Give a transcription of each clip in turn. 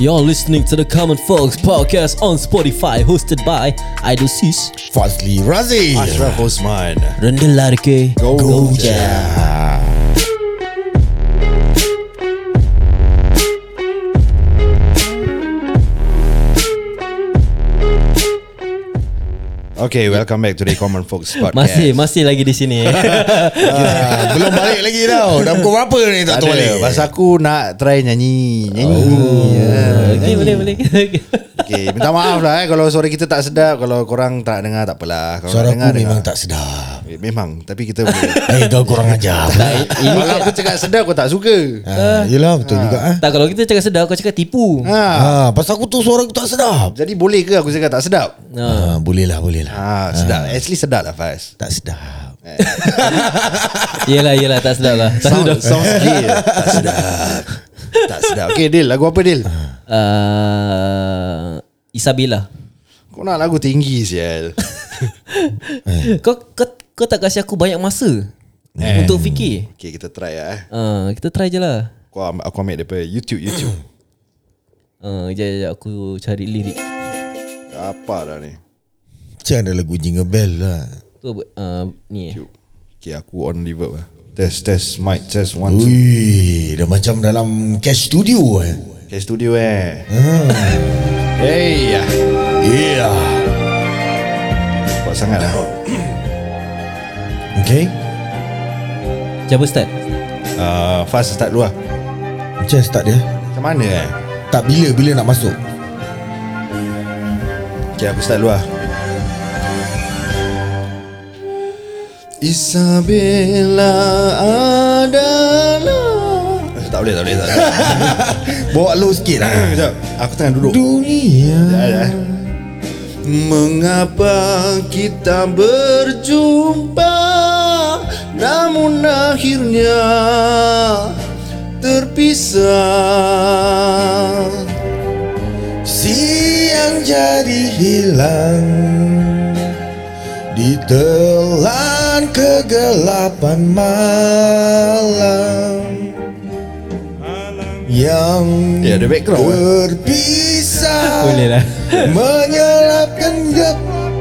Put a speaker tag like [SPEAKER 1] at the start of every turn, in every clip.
[SPEAKER 1] You're listening to the Common Folks podcast on Spotify, hosted by Idol Sis.
[SPEAKER 2] Fazli Razi
[SPEAKER 3] Ashraf Osman.
[SPEAKER 1] Rendah ke
[SPEAKER 2] Goja
[SPEAKER 3] Okay welcome back to the Common Folks Podcast.
[SPEAKER 1] Masih masih lagi di sini.
[SPEAKER 2] ah, Belum balik lagi tau. Dah pukul berapa ni tak tahu balik
[SPEAKER 3] Pasal aku nak try nyanyi. Nyanyi.
[SPEAKER 1] Oh, okay, boleh boleh.
[SPEAKER 3] Okay minta maaf lah eh. Kalau suara kita tak sedap Kalau korang tak dengar tak apalah. Kalau
[SPEAKER 2] Suara
[SPEAKER 3] dengar,
[SPEAKER 2] aku memang
[SPEAKER 3] dengar.
[SPEAKER 2] tak sedap.
[SPEAKER 3] Eh, Memang Tapi kita boleh.
[SPEAKER 2] Eh kau kurang ajar
[SPEAKER 1] ini
[SPEAKER 3] Kalau aku cakap sedap Kau tak suka.
[SPEAKER 2] Ah, Yelah betul juga ah.
[SPEAKER 1] tak kalau kita cakap sedap kau cakap tipu.
[SPEAKER 3] ha.
[SPEAKER 2] Ah, pasal aku tu suara aku tak sedap.
[SPEAKER 3] Jadi boleh ke aku cakap tak sedap?
[SPEAKER 2] Ah, Boleh lah boleh lah.
[SPEAKER 3] Ha, Sedap. Actually sedap lah Faiz.
[SPEAKER 2] Tak sedap.
[SPEAKER 1] Yelah yelah tak sedap lah. Tak sedap.
[SPEAKER 3] Sound, sounds gay Tak sedap Tak sedap. Okay Dil Lagu apa Dil?
[SPEAKER 1] Uh, Isabella.
[SPEAKER 3] Kau nak lagu tinggi sial.
[SPEAKER 1] Kau, kau kau tak kasih aku banyak masa untuk fikir.
[SPEAKER 3] Okay kita try lah eh.
[SPEAKER 1] Uh, kita try je lah.
[SPEAKER 3] Aku, aku ambil daripada YouTube YouTube.
[SPEAKER 1] Uh, jap, jap, jap, aku cari lirik.
[SPEAKER 3] Apa dah ni?
[SPEAKER 2] Macam ada lagu Jingle Bell lah?
[SPEAKER 1] Tu uh, ni.
[SPEAKER 3] Okay aku on reverb lah Test test mic test one two
[SPEAKER 2] Ui, dah macam dalam cash studio eh.
[SPEAKER 3] Okay studio eh Hey ya
[SPEAKER 2] Yeah.
[SPEAKER 3] Kuat sangat lah
[SPEAKER 2] Okay.
[SPEAKER 1] Siapa start?
[SPEAKER 3] uh, Fast start dulu lah
[SPEAKER 2] Macam start dia?
[SPEAKER 3] Macam mana eh
[SPEAKER 2] Tak bila bila nak masuk.
[SPEAKER 3] Okay aku start dulu lah Isabella adalah Eh, Tak boleh tak boleh tak boleh
[SPEAKER 2] Bawa low sikit lah.
[SPEAKER 3] Sekejap Aku tengah duduk
[SPEAKER 2] Dunia.
[SPEAKER 3] Dah, dah. Mengapa kita berjumpa Namun akhirnya terpisah
[SPEAKER 2] Siang jadi hilang Ditelan kegelapan malam Yang
[SPEAKER 3] Ya, ada background?
[SPEAKER 2] Terpisah
[SPEAKER 1] Boleh lah.
[SPEAKER 2] Menyelapkan gap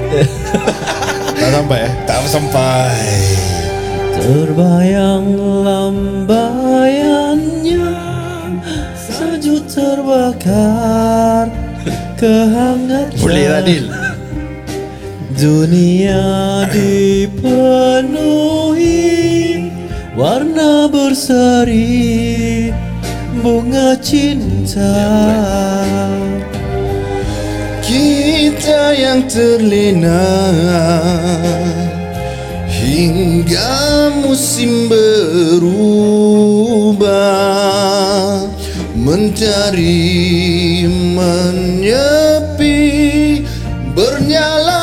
[SPEAKER 3] Tak sampai eh?
[SPEAKER 2] Tak sampai.
[SPEAKER 1] Terbayang lambayannya Salju terbakar Kehangatan
[SPEAKER 3] Boleh lah Dil
[SPEAKER 1] Dunia dipenuhi Warna berseri Bunga cinta.
[SPEAKER 3] Kita yang terlena Hingga musim berubah Mentari menyepi Bernyalalah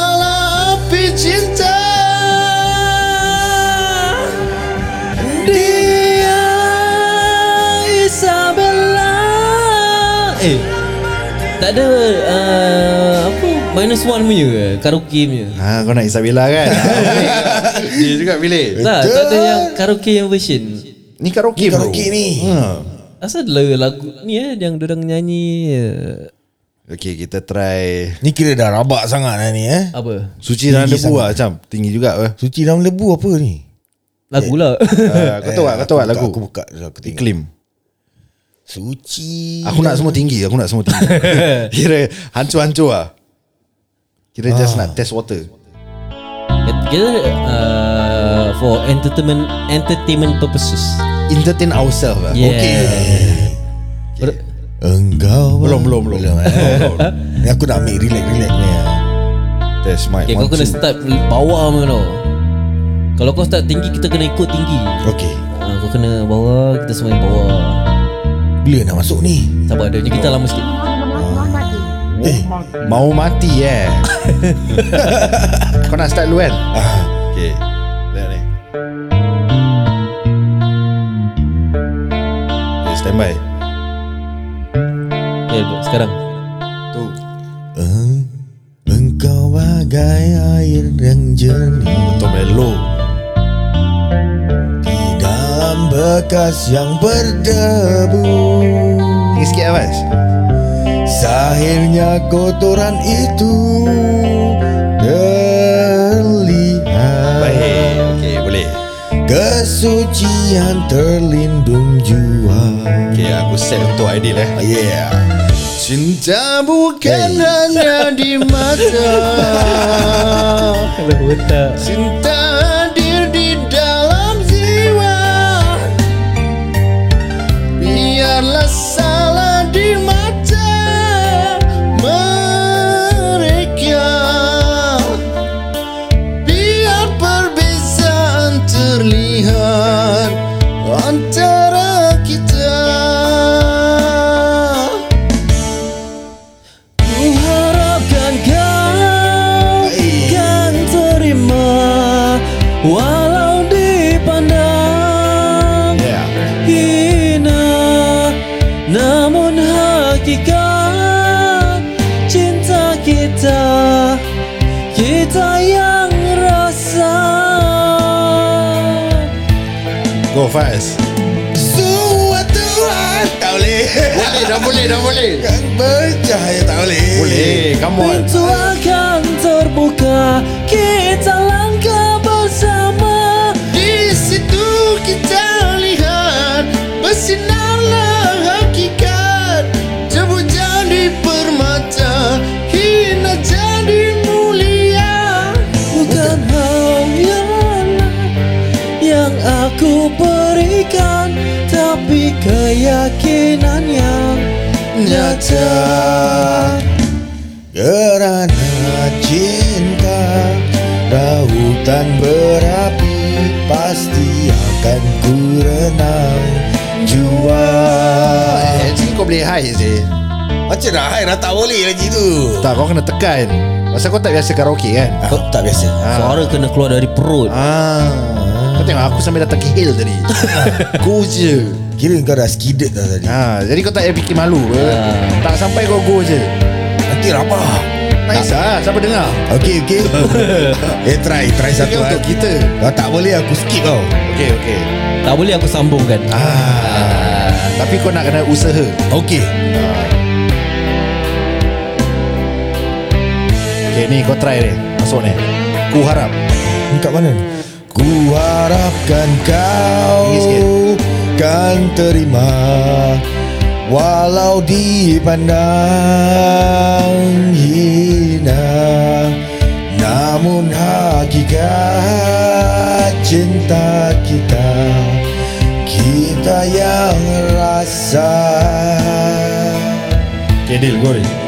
[SPEAKER 1] Eh Tak ada uh, Apa Minus one punya ke? Karaoke punya.
[SPEAKER 3] Ha, kau nak Isabella kan? Dia juga pilih.
[SPEAKER 1] Tak Tak ada yang Karaoke yang version.
[SPEAKER 3] Ni karaoke
[SPEAKER 2] Ni
[SPEAKER 3] bro.
[SPEAKER 2] karaoke ni.
[SPEAKER 3] Ha.
[SPEAKER 1] Asal lah lagu Ni eh Yang dorang nyanyi uh,
[SPEAKER 3] Okay, kita try.
[SPEAKER 2] Ni kira dah rabak sangat lah ni eh?
[SPEAKER 1] Apa?
[SPEAKER 3] Suci dalam
[SPEAKER 2] sangat.
[SPEAKER 3] lah macam Tinggi juga apa?
[SPEAKER 2] Suci dalam lebu apa ni?
[SPEAKER 1] Lagu lah.
[SPEAKER 3] Uh, Kau tahu tak? Kau tahu tak lagu?
[SPEAKER 2] Aku buka
[SPEAKER 3] Iklim
[SPEAKER 2] Suci.
[SPEAKER 3] Aku nak semua tinggi Aku nak semua tinggi. Kira hancur-hancur lah Kira just nak test water.
[SPEAKER 1] Kita uh, For entertainment Entertainment purposes.
[SPEAKER 3] Entertain ourselves lah
[SPEAKER 1] Yeah.
[SPEAKER 3] Okay.
[SPEAKER 2] Engkau
[SPEAKER 3] Belum, belum, belum.
[SPEAKER 2] belum eh? Ni aku nak ambil relax-relax ni eh.
[SPEAKER 3] Test mic.
[SPEAKER 1] Okay, kau kena start bawah punya tau Kalau kau start tinggi Kita kena ikut tinggi.
[SPEAKER 2] Okay.
[SPEAKER 1] Uh, Kau kena bawah Kita semua yang bawah
[SPEAKER 2] Bila nak masuk ni?
[SPEAKER 1] Sabar ada kita lama sikit.
[SPEAKER 2] Eh.
[SPEAKER 3] Mau mati eh? Kau nak start dulu kan?
[SPEAKER 2] Ah,
[SPEAKER 3] Okay. Lihat ni. Okay stand by.
[SPEAKER 1] Okay sekarang.
[SPEAKER 3] Tu.
[SPEAKER 2] Eh, Engkau bagai air yang jernih.
[SPEAKER 3] Betul melo
[SPEAKER 2] Di dalam bekas yang berdebu
[SPEAKER 3] Tinggi sikit Abas
[SPEAKER 2] Akhirnya kotoran itu terlihat.
[SPEAKER 3] Baik Okay boleh.
[SPEAKER 2] Kesucian terlindung jua
[SPEAKER 3] Okay aku set untuk Aidil eh.
[SPEAKER 2] Yeah. Cinta bukan
[SPEAKER 3] Hey.
[SPEAKER 2] hanya di mata.
[SPEAKER 1] Kalau
[SPEAKER 2] Cinta
[SPEAKER 1] keyakinan yang
[SPEAKER 2] Nyata. Kerana cinta Lautan berapi Pasti akan ku renang Jua.
[SPEAKER 3] Eh sini kau boleh high je
[SPEAKER 2] Macam dah hai dah tak boleh lagi tu.
[SPEAKER 3] Tak kau kena tekan. Pasal kau tak biasa karaoke kan?
[SPEAKER 2] Kau tak biasa.
[SPEAKER 1] Suara kena keluar dari perut.
[SPEAKER 3] Ah, Kau tengok aku sampai datang Kihil tadi. Go je
[SPEAKER 2] Kira kau dah skidded dah tadi.
[SPEAKER 3] Ha, Jadi kau tak payah fikir malu. Ke Tak sampai kau go je.
[SPEAKER 2] Nanti rabak.
[SPEAKER 3] Nice lah Siapa dengar?
[SPEAKER 2] Okay okay Eh try Try satu
[SPEAKER 3] untuk
[SPEAKER 2] kan
[SPEAKER 3] kita.
[SPEAKER 2] Kalau tak boleh aku skip kau
[SPEAKER 3] Okay okay
[SPEAKER 1] Tak boleh aku sambungkan
[SPEAKER 3] ah, Tapi kau nak kena usaha.
[SPEAKER 2] Okay
[SPEAKER 3] Okay ni kau try ni. Masuk ni. Ku harap.
[SPEAKER 2] Ni kat mana ni? Ku harapkan kau
[SPEAKER 3] Tinggi sikit.
[SPEAKER 2] Kan terima Walau dipandang hina. Namun hakikat cinta kita Kita yang rasa.
[SPEAKER 3] Okay deal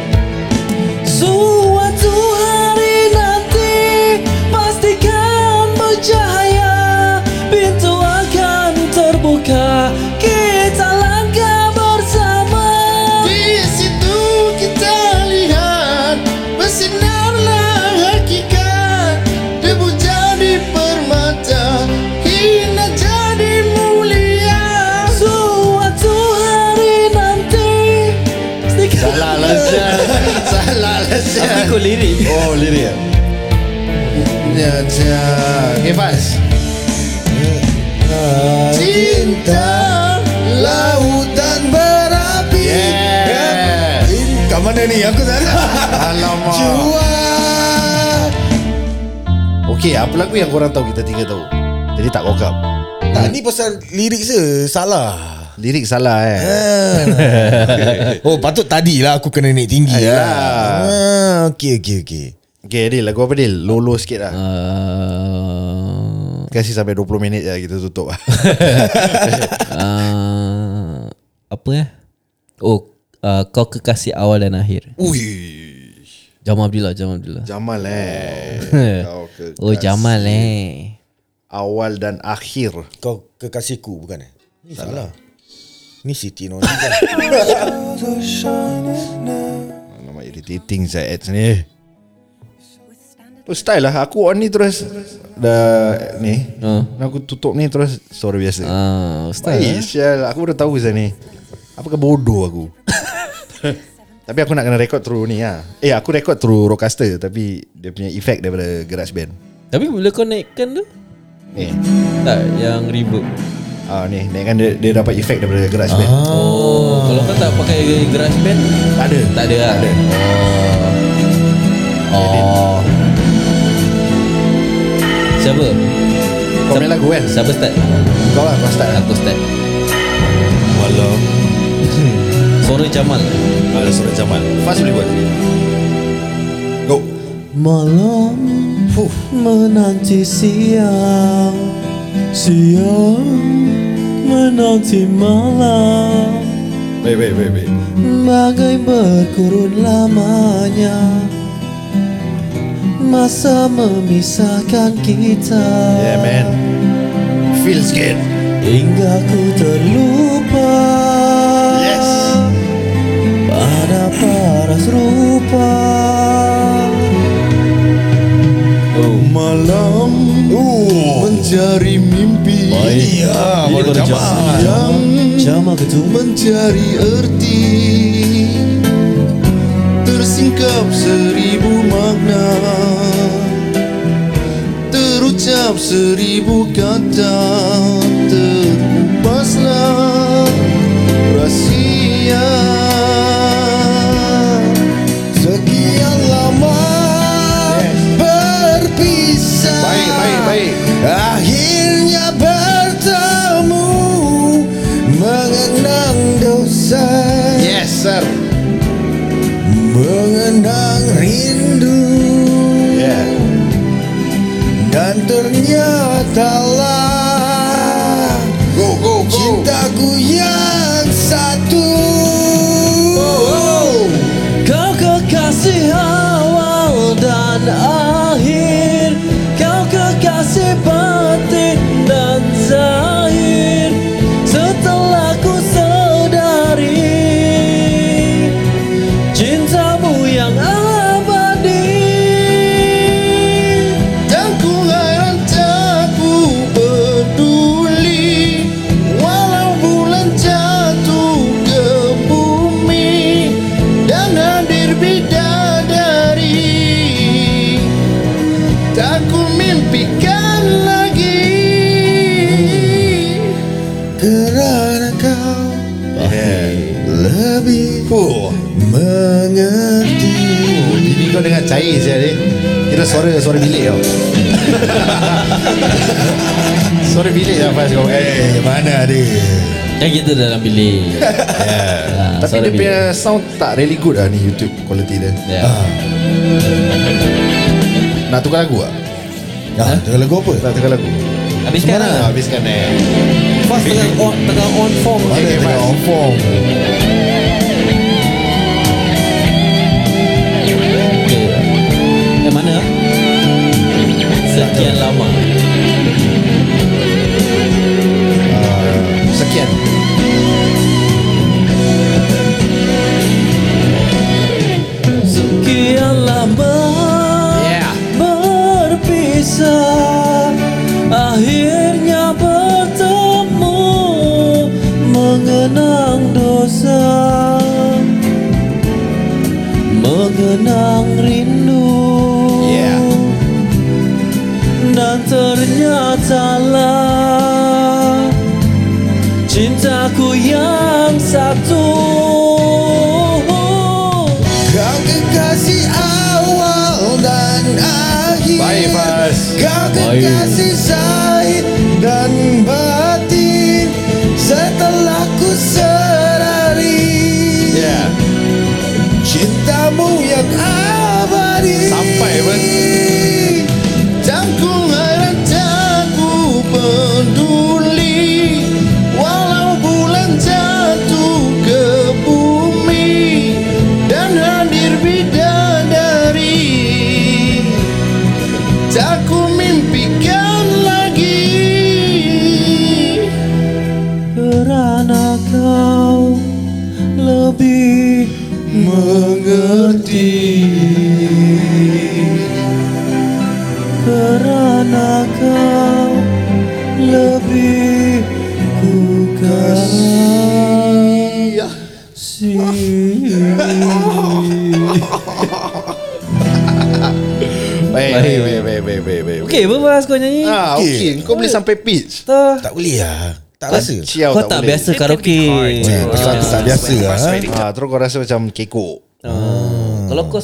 [SPEAKER 1] Kau lirik.
[SPEAKER 3] Oh lirik. Nyata Okay fast
[SPEAKER 2] Cinta Lautan berapi.
[SPEAKER 3] Yeah.
[SPEAKER 2] Kat mana ni? Aku tak ada
[SPEAKER 3] Alamak.
[SPEAKER 2] Jua.
[SPEAKER 3] Okay apa lagu yang korang tahu kita tiga tahu? Jadi tak kokap
[SPEAKER 2] Tak ni pasal lirik se Salah
[SPEAKER 3] Lirik salah eh?
[SPEAKER 2] Oh patut tadi lah Aku kena naik tinggi lah ah, Okay okay okay
[SPEAKER 3] Okay Adil lagu apa Adil? Low-low sikit lah.
[SPEAKER 1] Uh,
[SPEAKER 3] Kasih sampai 20 minit je kita tutup lah.
[SPEAKER 1] Uh, Apa eh? Oh uh, Kau kekasih awal dan akhir.
[SPEAKER 3] Ui.
[SPEAKER 1] Jamal Abdullah Jamal Abdullah.
[SPEAKER 3] Jamal eh?
[SPEAKER 1] Oh Jamal eh.
[SPEAKER 3] Awal dan akhir.
[SPEAKER 2] Kau kekasihku bukan eh? Ni salah Ni Siti Nurhaliza
[SPEAKER 3] Alamak irritating saya ads ni Oh style lah. Aku on ni terus. Dah Ni.
[SPEAKER 1] Uh.
[SPEAKER 3] Aku tutup ni terus. Suara biasa.
[SPEAKER 1] Uh, Ustaz
[SPEAKER 3] Baik sial. Aku baru tahu saya ni Apakah bodoh aku? Tapi aku nak kena record through ni lah Eh aku record through Rodecaster Tapi Dia punya effect daripada GarageBand.
[SPEAKER 1] Tapi bila kau naikkan tu?
[SPEAKER 3] Eh.
[SPEAKER 1] Tak yang reverb
[SPEAKER 3] Ah ni, naikkan dia, dia dapat efek daripada GarageBand. Ah.
[SPEAKER 1] Oh, kalau kau tak pakai GarageBand
[SPEAKER 3] Tak ada.
[SPEAKER 1] tak ada lah.
[SPEAKER 3] Tak ada.
[SPEAKER 1] Oh. Oh. Siapa?
[SPEAKER 3] Kau main lagu kan?
[SPEAKER 1] Siapa start?
[SPEAKER 3] Kau lah kau start.
[SPEAKER 1] Aku start.
[SPEAKER 2] Malam
[SPEAKER 1] Suara Jamal.
[SPEAKER 2] Ada surat Jamal Fast boleh buat Go
[SPEAKER 1] Malam
[SPEAKER 2] Fuh.
[SPEAKER 1] menanti siang Siang menanti malam.
[SPEAKER 2] Baik baik baik baik
[SPEAKER 1] Bagai berkurun lamanya. Masa memisahkan kita.
[SPEAKER 3] Yeah man. Feels good.
[SPEAKER 1] Hingga ku terlupa.
[SPEAKER 3] Yes.
[SPEAKER 1] Pada paras rupa. Oh.
[SPEAKER 2] Malam Mencari mimpi.
[SPEAKER 1] Ini
[SPEAKER 2] Baru
[SPEAKER 1] baru
[SPEAKER 2] Jamal
[SPEAKER 1] Jamal.
[SPEAKER 2] Yang
[SPEAKER 1] Jamal ke tu?
[SPEAKER 2] Mencari erti. Tersingkap seribu makna. Terucap seribu kata. Terkupaslah Stella. Lebih mengerti
[SPEAKER 3] Oh, Ini kau dengar cair saya ni. Kira suara suara bilik tau. suara bilik lah Faz kau. Eh,
[SPEAKER 2] mana dia?
[SPEAKER 1] Kan kita dalam bilik yeah.
[SPEAKER 3] tapi dia punya sound tak really good lah ni YouTube quality dia.
[SPEAKER 1] yeah.
[SPEAKER 3] Nak tukar lagu tak?
[SPEAKER 2] Ah, tengah lagu apa?
[SPEAKER 3] Nak tukar lagu?
[SPEAKER 1] Habiskan
[SPEAKER 3] Ah,
[SPEAKER 1] lah
[SPEAKER 3] Habiskan eh.
[SPEAKER 1] Fast tengah on, tengah on form
[SPEAKER 3] Okay, okay,
[SPEAKER 2] tengah on form.
[SPEAKER 1] Sekian lama
[SPEAKER 3] Ah, Sekian.
[SPEAKER 1] Sekian lama
[SPEAKER 3] Yeah.
[SPEAKER 1] berpisah Akhirnya ternyata lah Cintaku yang satu
[SPEAKER 2] Kau kekasih awal dan akhir
[SPEAKER 3] Baik.
[SPEAKER 2] Kau
[SPEAKER 1] Baik.
[SPEAKER 2] kekasih zahir
[SPEAKER 3] Baik,
[SPEAKER 1] Baik.
[SPEAKER 3] baik, baik, baik, baik.
[SPEAKER 1] Okey, apa bahas kau nyanyi?
[SPEAKER 3] Ah,
[SPEAKER 2] Okey.
[SPEAKER 3] okey. Kau boleh sampai pitch.
[SPEAKER 1] Tak.
[SPEAKER 2] Tak boleh lah Tak rasa
[SPEAKER 3] Ciao
[SPEAKER 1] Kau tak
[SPEAKER 3] boleh.
[SPEAKER 1] biasa karaoke
[SPEAKER 2] Eh, Pasal aku tak biasa lah eh.
[SPEAKER 3] Ah, terus kau rasa macam kekok.
[SPEAKER 1] Ah, Kalau kau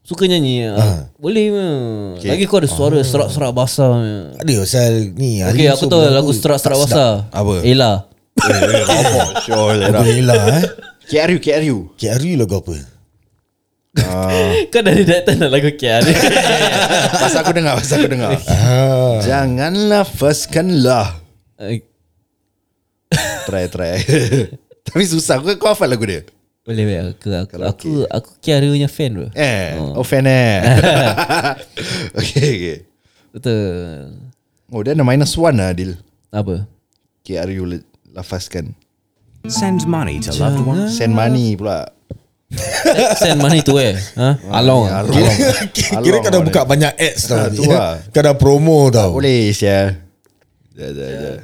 [SPEAKER 1] suka nyanyi ah, Boleh me. Lagi kau ada suara serak-serak basah me.
[SPEAKER 2] Ada pasal ni hari
[SPEAKER 1] Okay aku
[SPEAKER 2] so
[SPEAKER 1] tahu
[SPEAKER 2] lagu
[SPEAKER 1] serak-serak
[SPEAKER 2] tak
[SPEAKER 1] basah.
[SPEAKER 2] Apa?
[SPEAKER 1] Ella
[SPEAKER 3] Sure lah.
[SPEAKER 2] Lagu Ella eh
[SPEAKER 3] KRU, KRU.
[SPEAKER 2] KRU lagu apa
[SPEAKER 1] Kau dari datang nak lagu Kian
[SPEAKER 3] Pasal aku dengar, pasal aku dengar.
[SPEAKER 2] ah.
[SPEAKER 3] Janganlah faskanlah. Try, try. Tapi susah. Kau, kau hafal lagu dia?
[SPEAKER 1] Boleh boleh aku aku aku, aku Kiara punya fan bro.
[SPEAKER 3] Eh, oh, fan eh. okay, okay.
[SPEAKER 1] Betul.
[SPEAKER 3] Oh, dia ada minus one lah, Adil.
[SPEAKER 1] Apa?
[SPEAKER 3] KRU le- lafazkan.
[SPEAKER 4] Send money to loved ones.
[SPEAKER 3] Send money pula.
[SPEAKER 1] Send money tu eh. Ha? Along.
[SPEAKER 3] Ya,
[SPEAKER 1] Along.
[SPEAKER 3] Along.
[SPEAKER 2] Kira kau dah buka banyak ads tau
[SPEAKER 3] Ah,
[SPEAKER 2] ni,
[SPEAKER 3] tu
[SPEAKER 2] eh.
[SPEAKER 3] lah.
[SPEAKER 2] Kau dah promo tau
[SPEAKER 3] Boleh, Sia. Jap, jap, jap.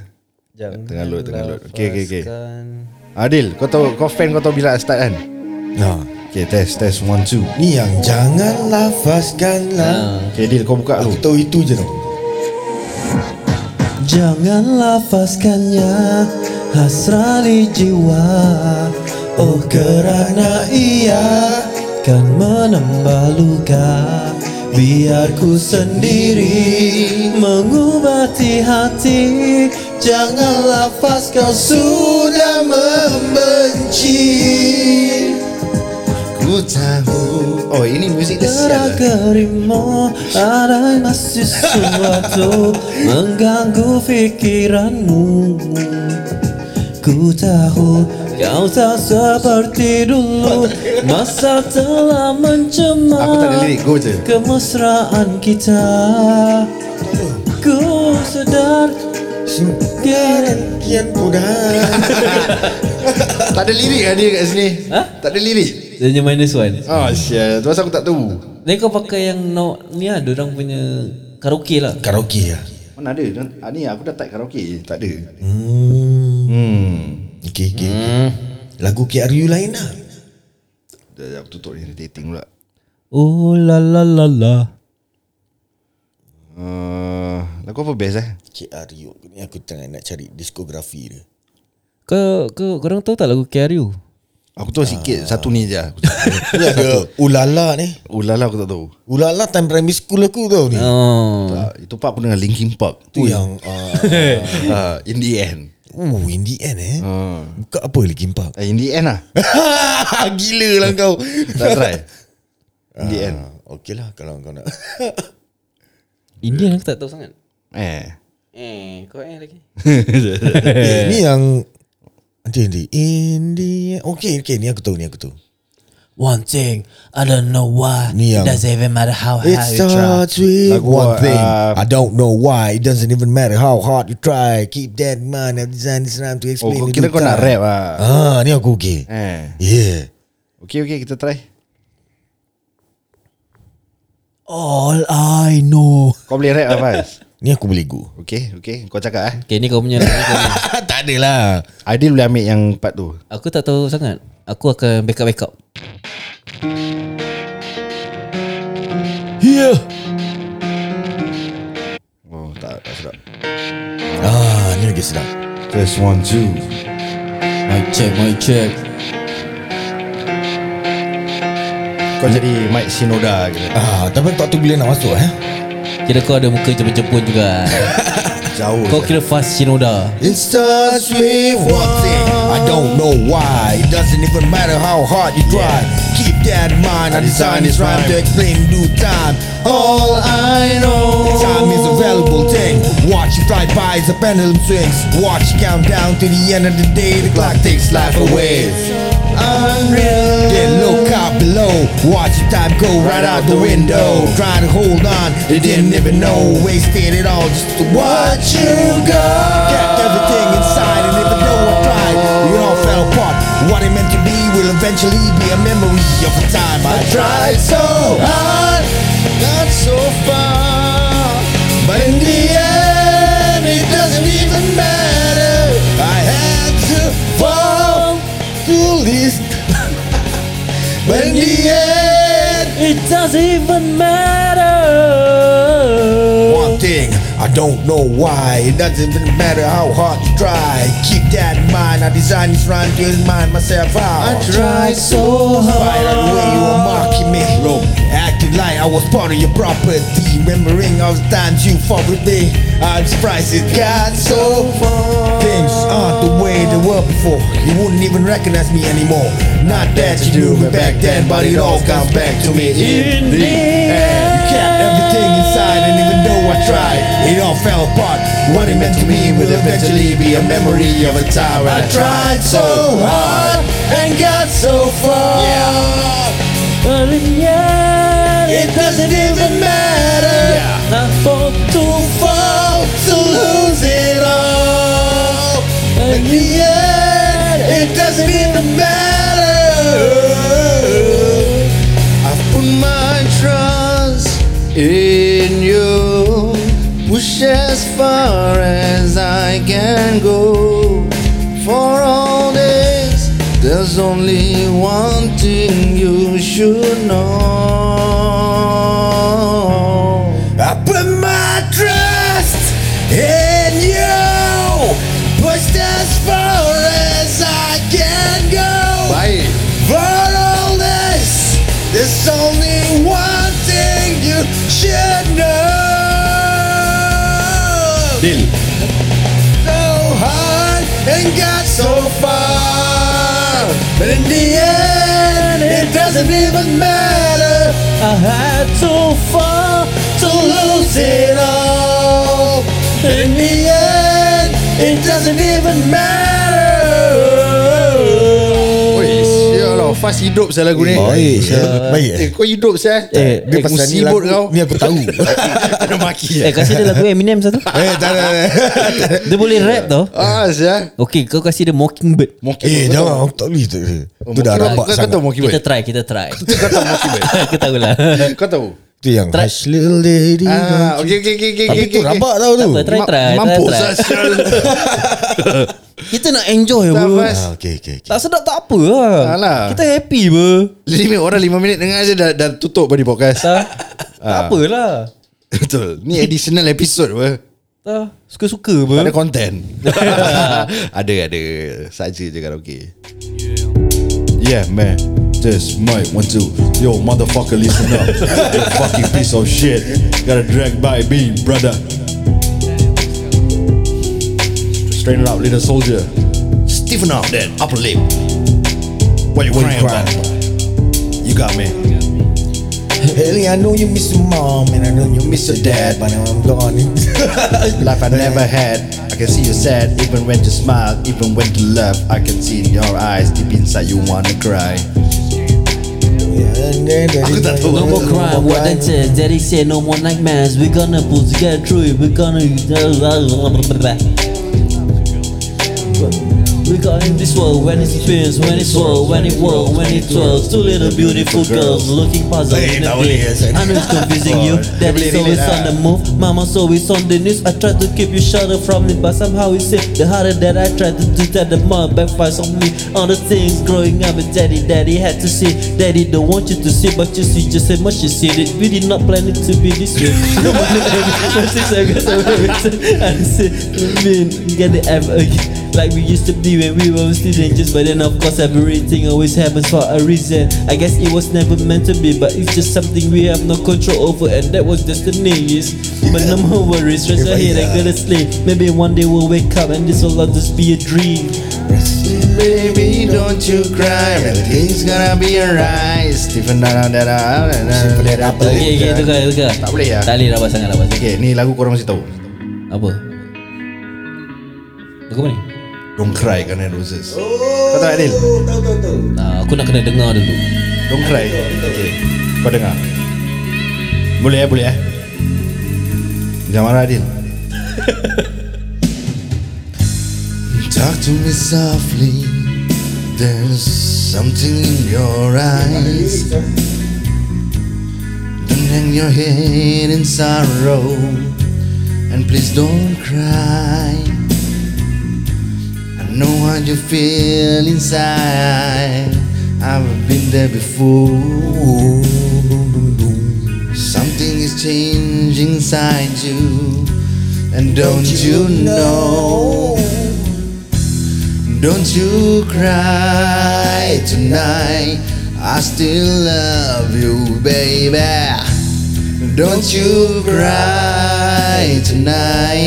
[SPEAKER 1] Jangan
[SPEAKER 3] Tengah load, tengah load. Okay, okay, okay. Adil, kau tahu kau fan kau tahu bila start kan?
[SPEAKER 2] Nah,
[SPEAKER 3] Okay, test, test. One, two.
[SPEAKER 2] Ni yang jangan lafazkanlah
[SPEAKER 3] Okay, Adil, kau buka
[SPEAKER 2] Aku
[SPEAKER 3] lu.
[SPEAKER 2] tahu itu je tau
[SPEAKER 1] Jangan lafazkannya hasrah di jiwa Oh kerana ia kan menambah luka Biar ku sendiri mengubati hati Jangan lafaz kau sudah membenci
[SPEAKER 3] Ku tahu. Oh, ini muzik dia lah.
[SPEAKER 1] gerimu Ada masih sesuatu Mengganggu fikiranmu Ku tahu Kau tak seperti dulu Masa telah mencemar
[SPEAKER 3] Aku tak ada lirik, go je.
[SPEAKER 1] Kemesraan kita Ku sedar Kian
[SPEAKER 2] Kian mudah
[SPEAKER 3] Tak ada lirik kan dia kat sini?
[SPEAKER 1] Ha?
[SPEAKER 3] Tak ada lirik.
[SPEAKER 1] Dia minus one
[SPEAKER 3] Oh. Tu pasal aku tak tahu.
[SPEAKER 1] Ni kau pakai yang no, Ni lah Diorang punya Karaoke lah
[SPEAKER 2] Karaoke lah
[SPEAKER 3] Mana ada? Ah, ni aku dah type karaoke. Tak ada.
[SPEAKER 2] Hmm
[SPEAKER 3] Hmm.
[SPEAKER 2] Okay, okay, okay. Lagu KRU lain lah
[SPEAKER 3] Dah, dah, aku tutup ni dating pula.
[SPEAKER 1] Oh la la la la
[SPEAKER 3] Uh, lagu apa best eh?
[SPEAKER 2] KRU Ni aku tengah nak cari diskografi dia
[SPEAKER 1] Kau, kau korang tahu tak lagu KRU?
[SPEAKER 3] Aku tahu sikit. Satu ni je. Aku
[SPEAKER 2] ada Ulala ni
[SPEAKER 3] Ulala aku tak tahu.
[SPEAKER 2] Ulala time primary school aku tau ni
[SPEAKER 1] Oh.
[SPEAKER 3] Tak, itu part aku dengar Linkin Park.
[SPEAKER 2] Tu yang uh,
[SPEAKER 3] Uh, in the end.
[SPEAKER 2] uh, In the end eh
[SPEAKER 3] Uh,
[SPEAKER 2] Buka apa lagi Impak
[SPEAKER 3] in the end lah.
[SPEAKER 2] Gila lah kau
[SPEAKER 3] Tak try. In the end.
[SPEAKER 2] Ah, Okay lah kalau kau nak
[SPEAKER 1] Indian aku tak tahu sangat.
[SPEAKER 3] Eh.
[SPEAKER 1] Eh, kau eh lagi.
[SPEAKER 2] eh, Ni yang Nanti nanti In the Okay okay ni aku tahu ni aku tahu
[SPEAKER 1] One thing, I don't know why.
[SPEAKER 2] Ni yang-
[SPEAKER 1] It doesn't even matter how
[SPEAKER 2] It
[SPEAKER 1] hard you try.
[SPEAKER 2] starts with
[SPEAKER 3] Lagu,
[SPEAKER 2] one thing
[SPEAKER 3] uh,
[SPEAKER 2] I don't know why It doesn't even matter how hard you try Keep that in mind I've designed this rhyme to
[SPEAKER 3] Oh,
[SPEAKER 2] explain
[SPEAKER 3] kau
[SPEAKER 2] in
[SPEAKER 3] kira kau nak rap lah.
[SPEAKER 2] Ah, ni aku okay
[SPEAKER 3] Eh.
[SPEAKER 2] Yeah
[SPEAKER 3] Okay, okay, kita try.
[SPEAKER 1] All I know.
[SPEAKER 3] Kau boleh rap lah, Faz?
[SPEAKER 2] Ni aku boleh go
[SPEAKER 3] Okay, okay. Kau cakap eh.
[SPEAKER 1] Okay, ni kau punya. ni kau punya.
[SPEAKER 2] Tak ada lah
[SPEAKER 3] Aidil boleh ambil yang part tu.
[SPEAKER 1] Aku tak tahu sangat. Aku akan backup backup.
[SPEAKER 2] Yeah
[SPEAKER 3] Oh, tak, tak sedap.
[SPEAKER 2] Ah, ni lagi sedap
[SPEAKER 3] First one, two.
[SPEAKER 1] Mic check, mic check.
[SPEAKER 3] Kau jadi Mike Shinoda gitu.
[SPEAKER 2] Ah, tapi tak tahu bila nak masuk eh
[SPEAKER 1] Kira kau ada muka jepun-jepun juga.
[SPEAKER 3] Jauh.
[SPEAKER 1] kau kira fast Shinoda.
[SPEAKER 2] It starts with one thing I don't know why. It doesn't even matter how hard you try. Keep that in mind. I designed this rhyme to explain in due time. All I know. Time is a valuable thing. Watch it fly by as the pendulum swings. Watch it count down to the end of the day. The clock takes life away. Unreal. Then look out below. Watch the time go right out the window. Trying to hold on They didn't even know. Wasted it all just to watch you go. Kept everything inside And even though I tried It all fell apart. What it meant to be Will eventually be a memory Of a time I tried so hard Not so far. But in the end It doesn't even matter. One thing I don't know why. It doesn't even matter how hard you try. Keep that in mind. I designed this rhyme to remind myself how. I tried so hard. the way you were mocking me. Look, acting like I was part of your property. Remembering all the times you fought with me. I'm surprised it got so far. Things were before. You wouldn't even recognize me anymore. Not that you knew me back then, but it all comes back to me in the end. You kept everything inside, and even though I tried, it all fell apart. What it meant to me will eventually be a memory of a time I tried so hard and got so far.
[SPEAKER 1] But in the end,
[SPEAKER 2] It doesn't even matter.
[SPEAKER 1] not for too
[SPEAKER 2] Fall to lose it all. In the it doesn't even matter. I put my trust in you. Push as far as I can go. For all this, there's only one thing you should know.
[SPEAKER 3] Deal
[SPEAKER 2] So hard and got so far. But in the end, it doesn't even matter.
[SPEAKER 1] I had to fall
[SPEAKER 2] to lose it all. In the end, it doesn't even matter.
[SPEAKER 3] Fast hidup saya lagu ni.
[SPEAKER 2] Baik, sial. Baik, eh?
[SPEAKER 3] Eh kau hidup saya
[SPEAKER 1] Eh,
[SPEAKER 2] Dia pasal ni lagu
[SPEAKER 3] kau.
[SPEAKER 2] Ni aku tahu.
[SPEAKER 3] Ada maki
[SPEAKER 1] Eh. Kasih dia lagu Eminem satu
[SPEAKER 2] Eh tak ada
[SPEAKER 1] Dia boleh rap tau.
[SPEAKER 3] Ah saya
[SPEAKER 1] Okay kau kasih dia Mockingbird.
[SPEAKER 3] Moki
[SPEAKER 2] Eh jangan Aku tak boleh tu Tu dah rabak
[SPEAKER 3] Kau
[SPEAKER 2] sangat.
[SPEAKER 3] Tahu Moki
[SPEAKER 1] Kita try Kita try.
[SPEAKER 3] Kau tahu Moki Bird
[SPEAKER 1] Kita tahu lah
[SPEAKER 3] Kau tahu
[SPEAKER 2] Tu yang
[SPEAKER 1] Try.
[SPEAKER 2] Hush little lady.
[SPEAKER 3] Ah, okay, okay, okay, okay,
[SPEAKER 2] Tapi
[SPEAKER 3] okay,
[SPEAKER 2] tu
[SPEAKER 3] okay.
[SPEAKER 2] rabak tau tu.
[SPEAKER 1] Tak apa, try
[SPEAKER 3] Ma-
[SPEAKER 1] try
[SPEAKER 3] Mampus
[SPEAKER 1] try, try. Kita nak enjoy
[SPEAKER 3] Tak
[SPEAKER 1] bro.
[SPEAKER 2] Ah, okay, okay, okay.
[SPEAKER 1] Tak sedap tak apa lah.
[SPEAKER 3] Alah.
[SPEAKER 1] Kita happy ber
[SPEAKER 3] Lima orang lima minit dengar je dah, dah tutup pada podcast.
[SPEAKER 1] Tak. Tak apalah.
[SPEAKER 3] Betul. Ni additional episode apa
[SPEAKER 1] Tak. Suka-suka ber
[SPEAKER 3] Ada konten Ada ada. Saja je karaoke. Yeah. Man Just mic one two Yo motherfucker listen up You fucking piece of shit Gotta drag by me brother Straighten up little soldier Stiffen up that upper lip What you crying
[SPEAKER 2] crying
[SPEAKER 3] about? You got me
[SPEAKER 2] Ellie, I know you miss your mom and I know you miss your dad, but now I'm gone.
[SPEAKER 3] Life I never had. I can see you sad, even when you smile, even when you laugh. I can see in your eyes, deep inside you wanna cry.
[SPEAKER 1] No more crime, what that says Daddy said no more nightmares. We gonna pull together through it We gonna We got in this world when it spins, when it swirls, when it whirls, when it twirls. Two little beautiful girls looking puzzled in the pit. I know it's confusing you. Daddy's always on the move, mama's always on the news. I try to keep you sheltered from it, but somehow it's it. The harder that I try to do that, the more it backfires on me. All the things growing up with daddy, daddy had to see. Daddy don't want you to see, but you see just as much as see it. We did not plan it to be this way. No one since I got so and say, mean, get it ever again. Like we used to be when we were students But then of course everything always happens for a reason I guess it was never meant to be But it's just something we have no control over And that was destiny yes. But no more worries, rest your head and go to sleep Maybe one day we'll wake up and this will all just be a dream
[SPEAKER 3] Baby, don't you cry. Everything's gonna be alright. Stephen
[SPEAKER 1] okay, tukar, tukar
[SPEAKER 3] Tak boleh ya?
[SPEAKER 1] Tak boleh rabak sangat, rabak sangat
[SPEAKER 3] Okay, ni lagu korang mesti tahu.
[SPEAKER 1] Apa? Lagu mana ni?
[SPEAKER 3] Don't cry Guns N' Roses. Kau tahu Adil?
[SPEAKER 1] Nah, aku nak kena dengar dulu
[SPEAKER 3] Don't cry. Okay. Kau dengar. Boleh ya, boleh ya. Jangan marah Adil. Talk to me softly. There's something in your eyes. Don't hang your head in sorrow. And please don't cry. How you feel inside. I've been there before. Something is changing inside you. And don't you know? Don't you cry tonight. I still love you, baby. Don't you cry tonight.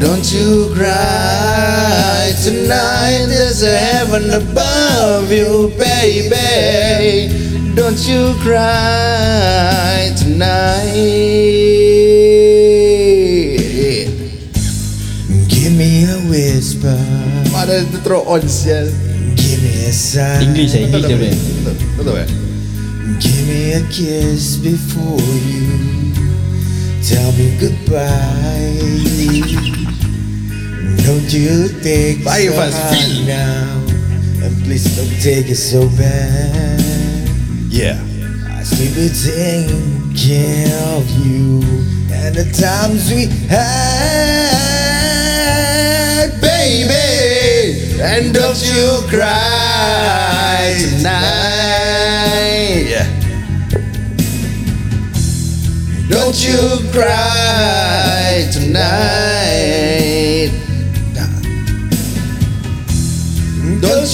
[SPEAKER 3] Don't you cry tonight. There's a heaven above you, baby. Don't you cry tonight.
[SPEAKER 2] Give me a whisper.
[SPEAKER 3] Mana tu throw on sial.
[SPEAKER 2] Give me a sign.
[SPEAKER 1] English English dia boleh
[SPEAKER 3] Betul, betul?
[SPEAKER 2] Give me a kiss before you tell me goodbye. Don't you take
[SPEAKER 3] Baik,
[SPEAKER 2] so hard now, and please don't take it so bad.
[SPEAKER 3] Yeah.
[SPEAKER 2] I still be taking care of you and the times we had,
[SPEAKER 3] baby, and don't you cry tonight. Don't you cry tonight.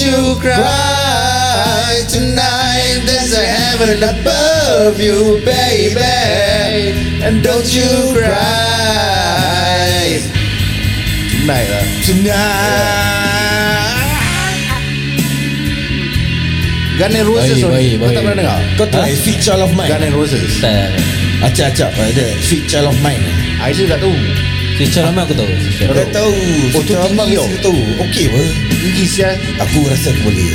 [SPEAKER 3] You cry tonight. There's a heaven above you, baby, and don't you cry tonight. lah.
[SPEAKER 2] tonight.
[SPEAKER 3] Gun N' Roses
[SPEAKER 1] Baik,
[SPEAKER 3] Oni.
[SPEAKER 1] baik,
[SPEAKER 3] Kau tak
[SPEAKER 1] baik.
[SPEAKER 3] pernah dengar?
[SPEAKER 2] Kau tahu eh, Sweet Child of Mine?
[SPEAKER 3] Gun N' Roses
[SPEAKER 1] Tak
[SPEAKER 2] Acap-acap Sweet Child of Mine.
[SPEAKER 3] I still tak tahu
[SPEAKER 1] Si Cara aku tahu?
[SPEAKER 2] Kau
[SPEAKER 1] Cara.
[SPEAKER 2] dah tahu.
[SPEAKER 3] Oh,
[SPEAKER 2] Mine
[SPEAKER 3] tinggi
[SPEAKER 2] mesti tahu. Okey apa?
[SPEAKER 3] Tinggi sial
[SPEAKER 2] Aku rasa aku boleh.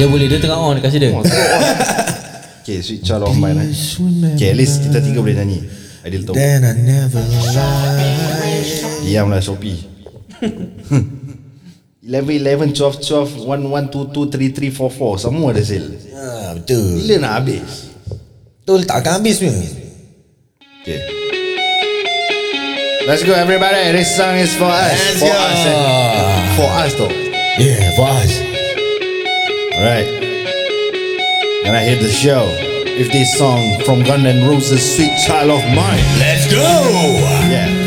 [SPEAKER 1] Dia boleh Dia tengah on Kasih dia
[SPEAKER 3] Okay sweet child of mine eh. Okay at least kita tiga boleh nyanyi. Adil tahu.
[SPEAKER 2] Then I never lied
[SPEAKER 3] Diamlah Shopee. 11, 11, 12, 12, 1, 1, 2, 2, 3, 3, 4, 4 Semua ada sale.
[SPEAKER 2] Ah, Betul.
[SPEAKER 3] Bila nak habis?
[SPEAKER 2] Betul tak akan habis punya.
[SPEAKER 3] Okay Let's go everybody. This song is for us.
[SPEAKER 2] Let's
[SPEAKER 3] For
[SPEAKER 2] go.
[SPEAKER 3] us eh. For us though.
[SPEAKER 2] Yeah for us.
[SPEAKER 3] Alright And I hit the show With this song from Gun N' Roses Sweet Child of Mine.
[SPEAKER 2] Let's go.
[SPEAKER 3] Yeah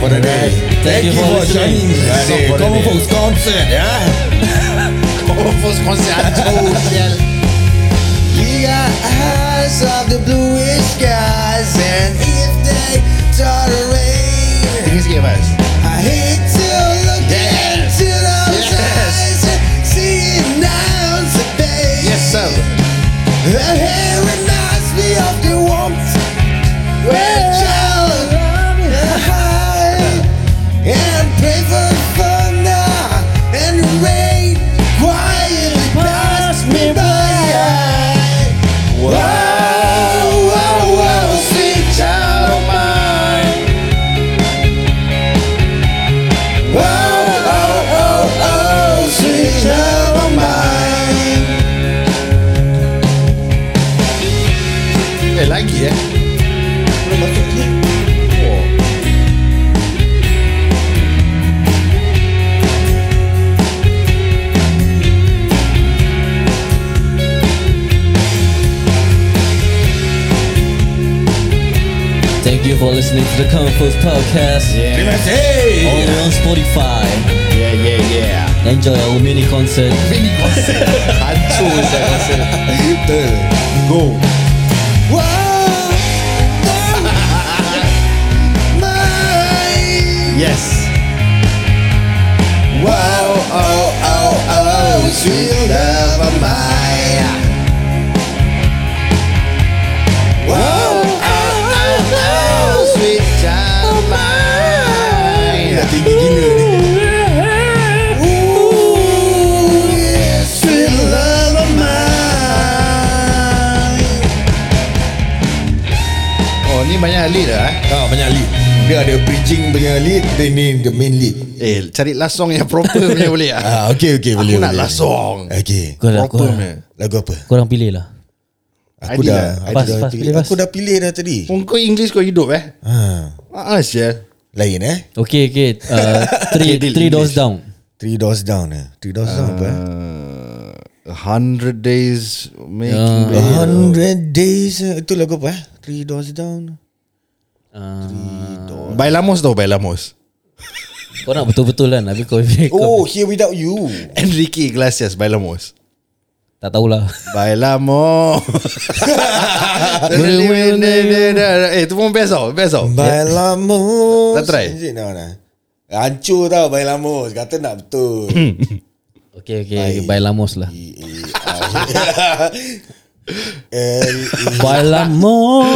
[SPEAKER 2] for the day.
[SPEAKER 1] Thank you for listening.
[SPEAKER 3] Last song for the
[SPEAKER 2] Common
[SPEAKER 3] day.
[SPEAKER 2] Folks Concert, yeah.
[SPEAKER 3] Concert Aduh sial
[SPEAKER 2] We got eyes of the bluish skies, and if they start to rain,
[SPEAKER 3] Tinggi sikit Faz
[SPEAKER 2] I hate to look
[SPEAKER 3] Yes.
[SPEAKER 2] into those
[SPEAKER 3] Yes.
[SPEAKER 2] eyes and see it now, so babe.
[SPEAKER 3] Yes sir
[SPEAKER 2] Her hair reminds me of the warmth when for
[SPEAKER 1] listening to the Comfort Podcast.
[SPEAKER 2] Terima kasih.
[SPEAKER 1] Only on Spotify.
[SPEAKER 3] Yeah, yeah, yeah.
[SPEAKER 1] Enjoy our mini concert.
[SPEAKER 3] Hancur saya rasa.
[SPEAKER 2] Betul.
[SPEAKER 3] Go.
[SPEAKER 2] Wow. Mine.
[SPEAKER 3] Yes.
[SPEAKER 2] Wow, oh, oh, oh, sweet love of
[SPEAKER 3] banyak lead lah eh.
[SPEAKER 2] Ah, banyak lead. Dia ada bridging punya lead, dan ni the main lead.
[SPEAKER 3] Eh, cari last song yang proper punya boleh ah.
[SPEAKER 2] Ah, okay, okay, boleh.
[SPEAKER 3] Aku nak
[SPEAKER 2] boleh.
[SPEAKER 3] last song.
[SPEAKER 2] Okay.
[SPEAKER 1] Kau dah, kau,
[SPEAKER 3] Proper punya.
[SPEAKER 2] Lagu apa?
[SPEAKER 1] korang pilih lah.
[SPEAKER 2] Aku dah,
[SPEAKER 3] lah.
[SPEAKER 2] aku
[SPEAKER 1] Pas,
[SPEAKER 2] dah
[SPEAKER 1] pas,
[SPEAKER 2] pilih.
[SPEAKER 1] pas.
[SPEAKER 2] Aku dah pilih dah tadi.
[SPEAKER 3] Kau English kau hidup eh.
[SPEAKER 2] Ha,
[SPEAKER 3] Ah,
[SPEAKER 2] lain eh?
[SPEAKER 1] Okay, okay. Uh, three,
[SPEAKER 3] Okay,
[SPEAKER 1] three doors down.
[SPEAKER 2] Three doors down eh. Three doors down apa? eh?
[SPEAKER 3] Uh, a hundred days making
[SPEAKER 1] Yeah.
[SPEAKER 2] A hundred days eh. Itu lagu apa eh? Three doors down.
[SPEAKER 1] Uh,
[SPEAKER 3] Bailamos tau Bailamos
[SPEAKER 1] kau nak betul-betul kan Habis kau,
[SPEAKER 2] Oh,
[SPEAKER 1] kau
[SPEAKER 2] Here Without You.
[SPEAKER 3] Enrique Iglesias Bailamos
[SPEAKER 1] tak tahulah.
[SPEAKER 3] Bailamos Eh tu pun best tau Best tau
[SPEAKER 2] Bailamos.
[SPEAKER 3] Tak try?
[SPEAKER 2] Nah? Hancur tau Bailamos. Kata nak betul.
[SPEAKER 1] Okay, okay. Bailamos lah. Bailamos.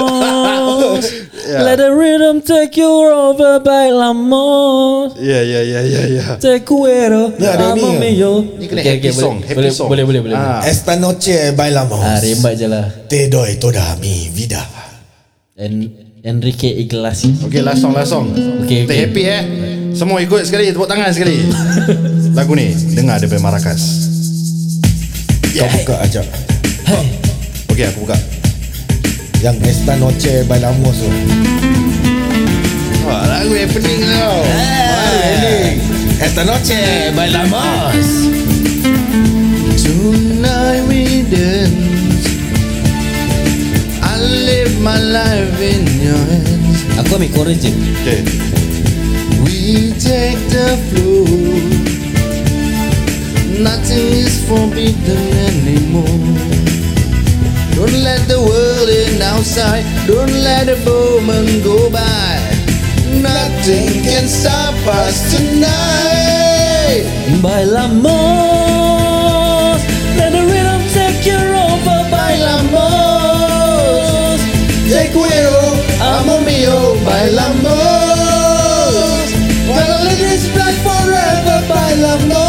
[SPEAKER 1] Let the rhythm take you over. Bailamos.
[SPEAKER 3] Ya ya ya ya ya
[SPEAKER 1] Te quiero.
[SPEAKER 2] Ya, ada
[SPEAKER 1] amo
[SPEAKER 2] ni.
[SPEAKER 1] mío.
[SPEAKER 3] Ni kena
[SPEAKER 1] Okay,
[SPEAKER 3] happy
[SPEAKER 1] okay,
[SPEAKER 3] song,
[SPEAKER 1] boleh,
[SPEAKER 3] happy
[SPEAKER 1] boleh,
[SPEAKER 3] song.
[SPEAKER 1] Boleh, boleh, boleh.
[SPEAKER 3] Ah.
[SPEAKER 2] Esta noche bailamos.
[SPEAKER 1] Ah, rembat je lah.
[SPEAKER 2] Te doy toda mi vida.
[SPEAKER 1] En, Enrique Iglesias.
[SPEAKER 3] Okay last song last song
[SPEAKER 1] Okay, okay.
[SPEAKER 3] happy eh Semua ikut sekali Tepuk tangan sekali Lagu ni Dengar daripada Maracas
[SPEAKER 2] Kau buka ajak.
[SPEAKER 1] Hey.
[SPEAKER 3] Okay aku buka
[SPEAKER 2] Yang Esta noche bailamos tu.
[SPEAKER 3] Wah lagu happening tau
[SPEAKER 2] Esta noche bailamos.
[SPEAKER 3] Tonight we dance I live my life in your hands
[SPEAKER 1] Aku ambil chorus je.
[SPEAKER 3] Okay
[SPEAKER 2] We take the floor.
[SPEAKER 3] Nothing is forbidden anymore Don't let the world in outside. Don't let a moment go by. Nothing can stop us tonight.
[SPEAKER 1] Bailamos. Let the rhythm take you over. Bailamos.
[SPEAKER 3] Te quiero, amo mío, bailamos Wanna live this life forever, bailamos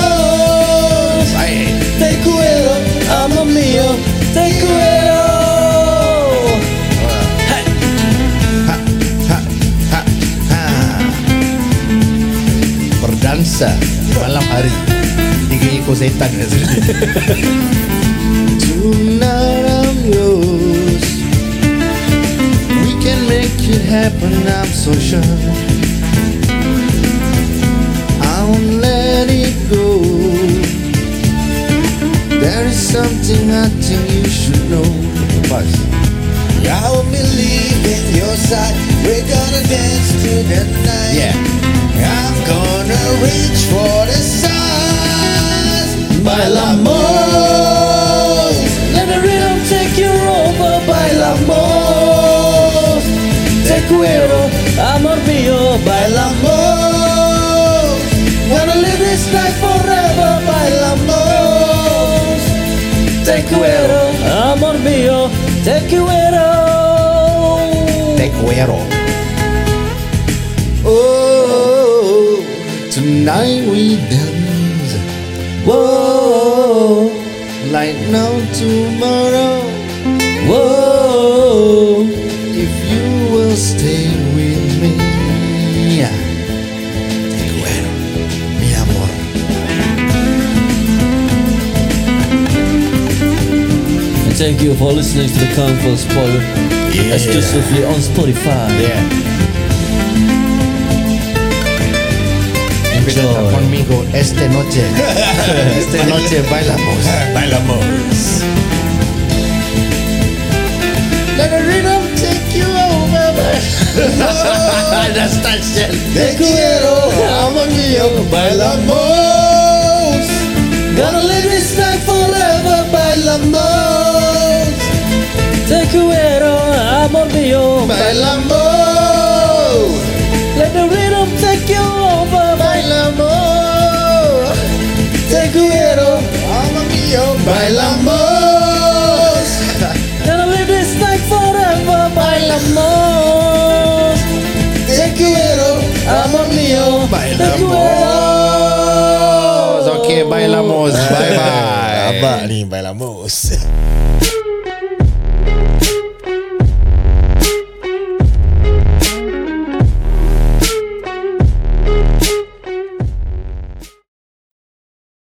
[SPEAKER 3] Malam hari. Tiga ekor setan kat sini Tonight I'm yours. We can make it happen I'm so sure. I won't let it go. There is something I think you should know. Pas
[SPEAKER 2] I will believe in your side. We're gonna dance to the night.
[SPEAKER 3] Yeah
[SPEAKER 2] I'm gonna reach for the stars.
[SPEAKER 1] Bailamos. Let the rhythm take you over. Bailamos. Te quiero, amor mío. Bailamos. Wanna live this life forever. Bailamos. Te quiero, amor mío. Te quiero.
[SPEAKER 3] Te quiero Oh, tonight we dance
[SPEAKER 1] Whoa,
[SPEAKER 3] like no tomorrow
[SPEAKER 1] whoa.
[SPEAKER 3] if you will stay with me. Te mi amor.
[SPEAKER 1] And thank you for listening to the Comfort Spoil exclusively on Spotify.
[SPEAKER 3] Yeah.
[SPEAKER 1] Enjoy.
[SPEAKER 3] conmigo esta noche. esta noche bailamos.
[SPEAKER 2] Bailamos.
[SPEAKER 3] Let the rhythm take you over. That's touchdown.
[SPEAKER 2] Te quiero, amor mío, bailamos. Gonna live this night forever, bailamos.
[SPEAKER 1] Amor mío.
[SPEAKER 2] Bailamos.
[SPEAKER 1] Let the rhythm take you over.
[SPEAKER 2] Bailamos. Te quiero, amor mío, bailamos.
[SPEAKER 1] Gonna live this night forever. Bailamos.
[SPEAKER 2] Te quiero, amor mío,
[SPEAKER 3] Okay, bailamos. Bye bye.
[SPEAKER 2] Abang ni bailamos.